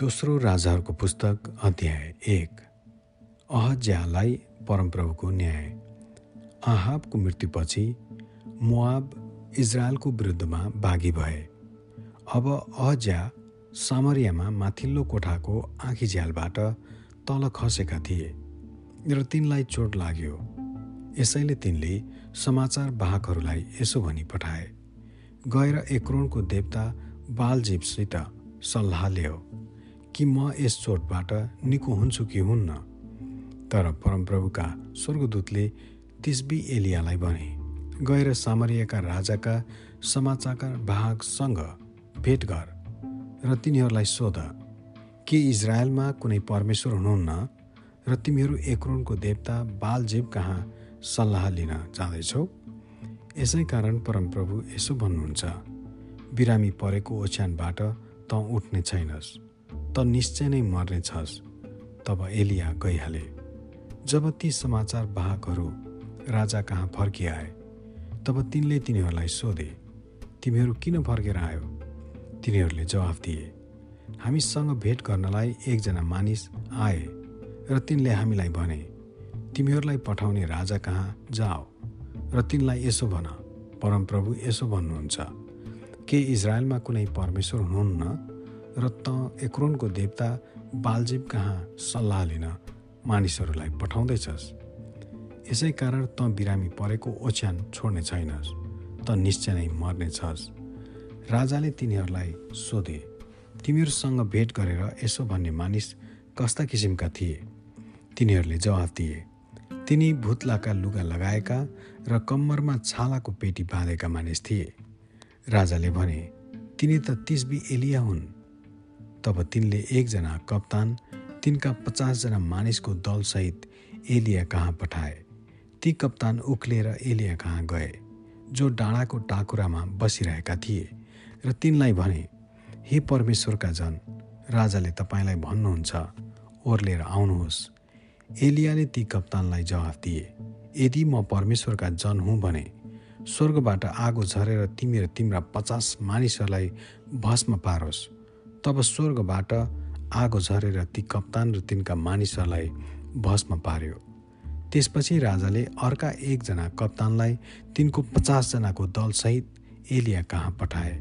दोस्रो राजाहरूको पुस्तक अध्याय एक। अहज्यालाई परमप्रभुको न्याय। आहाबको मृत्युपछि मोआब इजरायलको विरुद्धमा बाघी भए। अब अहज्या सामरियामा माथिल्लो कोठाको आँखी झ्यालबाट तल खसेका थिए र तिनलाई चोट लाग्यो। यसैले तिनले समाचार वाहकहरूलाई यसो भनी पठाए गएर एक्रोनको देवता बालजीवसित सल्लाह ल्याऊ कि म यस चोटबाट निको हुन्छु कि हुन्न? तर परमप्रभुका स्वर्गदूतले तिस्बी एलियालाई भने गएर सामरियाका राजाका समाचारका भागसँग भेट गर र तिनीहरूलाई सोध के इजरायलमा कुनै परमेश्वर हुनुहुन्न र तिमीहरू एक्रोनको देवता बालजीव कहाँ सल्लाह लिन जाँदैछौ? यसै कारण परमप्रभु यसो भन्नुहुन्छ बिरामी परेको ओछ्यानबाट त उठ्ने छैनस्। त निश्चय नै मर्ने छस् तब एलिया गइहाले। जब ती समाचार वाहकहरू राजा कहाँ फर्किआए तब तिनले तिनीहरूलाई सोधे तिमीहरू किन फर्केर आयो? तिनीहरूले जवाफ दिए हामीसँग भेट गर्नलाई एकजना मानिस आए र तिनले हामीलाई भने तिमीहरूलाई पठाउने राजा कहाँ? जाओ र तिनलाई यसो भन परमप्रभु यसो भन्नुहुन्छ के इजरायलमा कुनै परमेश्वर हुनुहुन्न? र त एक्रोनको देवता बालजीव कहाँ सल्लाह लिन मानिसहरूलाई पठाउँदैछस्? यसै कारण त बिरामी परेको ओछ्यान छोड्ने छैनस् त निश्चय नै मर्ने छस् राजाले तिनीहरूलाई सोधे तिमीहरूसँग भेट गरेर यसो भन्ने मानिस कस्ता किसिमका थिए? तिनीहरूले जवाफ दिए तिनी भुत्लाका लुगा लगाएका र कम्मरमा छालाको पेटी बाँधेका मानिस थिए। राजाले भने तिनी त तिसबी एलिया हुन्। तब तिनले एकजना कप्तान तिनका पचासजना मानिसको दलसहित एलिया कहाँ पठाए। ती कप्तान उक्लिएर एलिया कहाँ गए जो डाँडाको टाकुरामा बसिरहेका थिए र तिनलाई भने हे परमेश्वरका जन राजाले तपाईँलाई भन्नुहुन्छ ओर्लेर आउनुहोस्। एलियाले ती कप्तानलाई जवाफ दिए यदि म परमेश्वरका जन हुँ भने स्वर्गबाट आगो झरेर तिमी र तिम्रा पचास मानिसहरूलाई भस्म पारोस्। तब स्वर्गबाट आगो झरेर ती कप्तान र तिनका मानिसहरूलाई भस्म पार्यो। त्यसपछि राजाले अर्का एकजना कप्तानलाई तिनको पचासजनाको दलसहित एलिया कहाँ पठाए?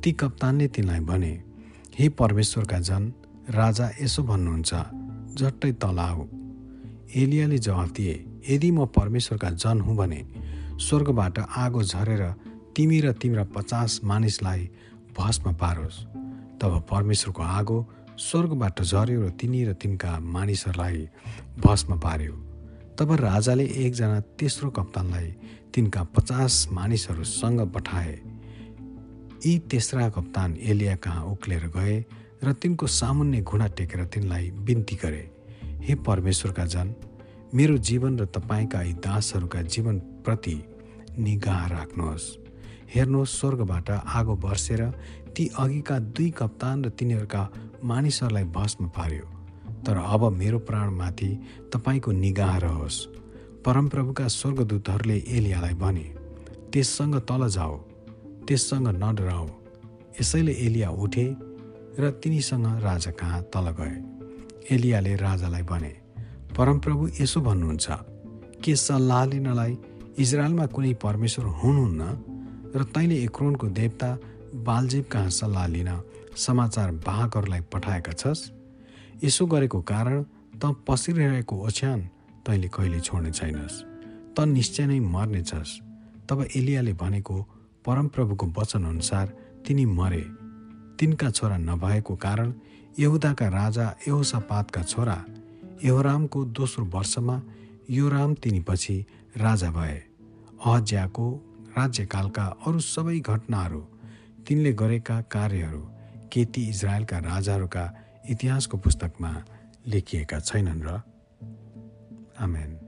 ती कप्तानले तिनलाई भने हे परमेश्वरका जन राजा यसो भन्नुहुन्छ झट्टै तल आऊ। एलियाले जवाफ दिए यदि म परमेश्वरका जन हुँ भने स्वर्गबाट आगो झरेर तिमी र तिम्रा पचास मानिसलाई भस्म पारोस्। तब परमेश्वरको आगो स्वर्गबाट झर्यो र तिनी र तिनका मानिसहरूलाई भस्म पार्यो। तब राजाले एकजना तेस्रो कप्तानलाई तिनका पचास मानिसहरूसँग पठाए। यी तेस्रा कप्तान एलिया कहाँ उक्लेर गए र तिनको सामुन्ने घुँडा टेकेर तिनलाई बिन्ती गरे। हे परमेश्वरका जन मेरो जीवन र तपाईँका यी दासहरूका जीवनप्रति निगाह राख्नुहोस्। हेर्नुहोस् स्वर्गबाट आगो बर्सेर ती अघिका दुई कप्तान र तिनीहरूका मानिसहरूलाई भस्म पार्यो। तर अब मेरो प्राणमाथि तपाईँको निगाह रहोस्। परमप्रभुका स्वर्गदूतहरूले एलियालाई भने त्यससँग तल जाओ त्यससँग नडराओ। यसैले एलिया उठे र तिनीसँग राजा कहाँ तल गए? एलियाले राजालाई भने परमप्रभु यसो भन्नुहुन्छ के सल्लाह लिनलाई इजरायलमा कुनै परमेश्वर हुनुहुन्न? र तैँले एक्रोनको देवता बालजीव कहाँ सल्लाह लिन समाचार वाहकहरूलाई पठाएका छस्? यसो गरेको कारण त पसिरहेको ओछ्यान तैँले कहिले छोड्ने छैनस्। त निश्चय नै मर्ने छस्। तब एलियाले भनेको परमप्रभुको वचनअनुसार तिनी मरे। तिनका छोरा नभएको कारण यहुदाका राजा यहोसापातका छोरा यहोरामको दोस्रो वर्षमा योराम तिनीपछि राजा भए। अहज्याको राज्यकालका अरू सबै घटनाहरू तिनले गरेका कार्यहरू केती इजरायलका राजाहरूका इतिहासको पुस्तकमा लेखिएका छैनन् र आमेन।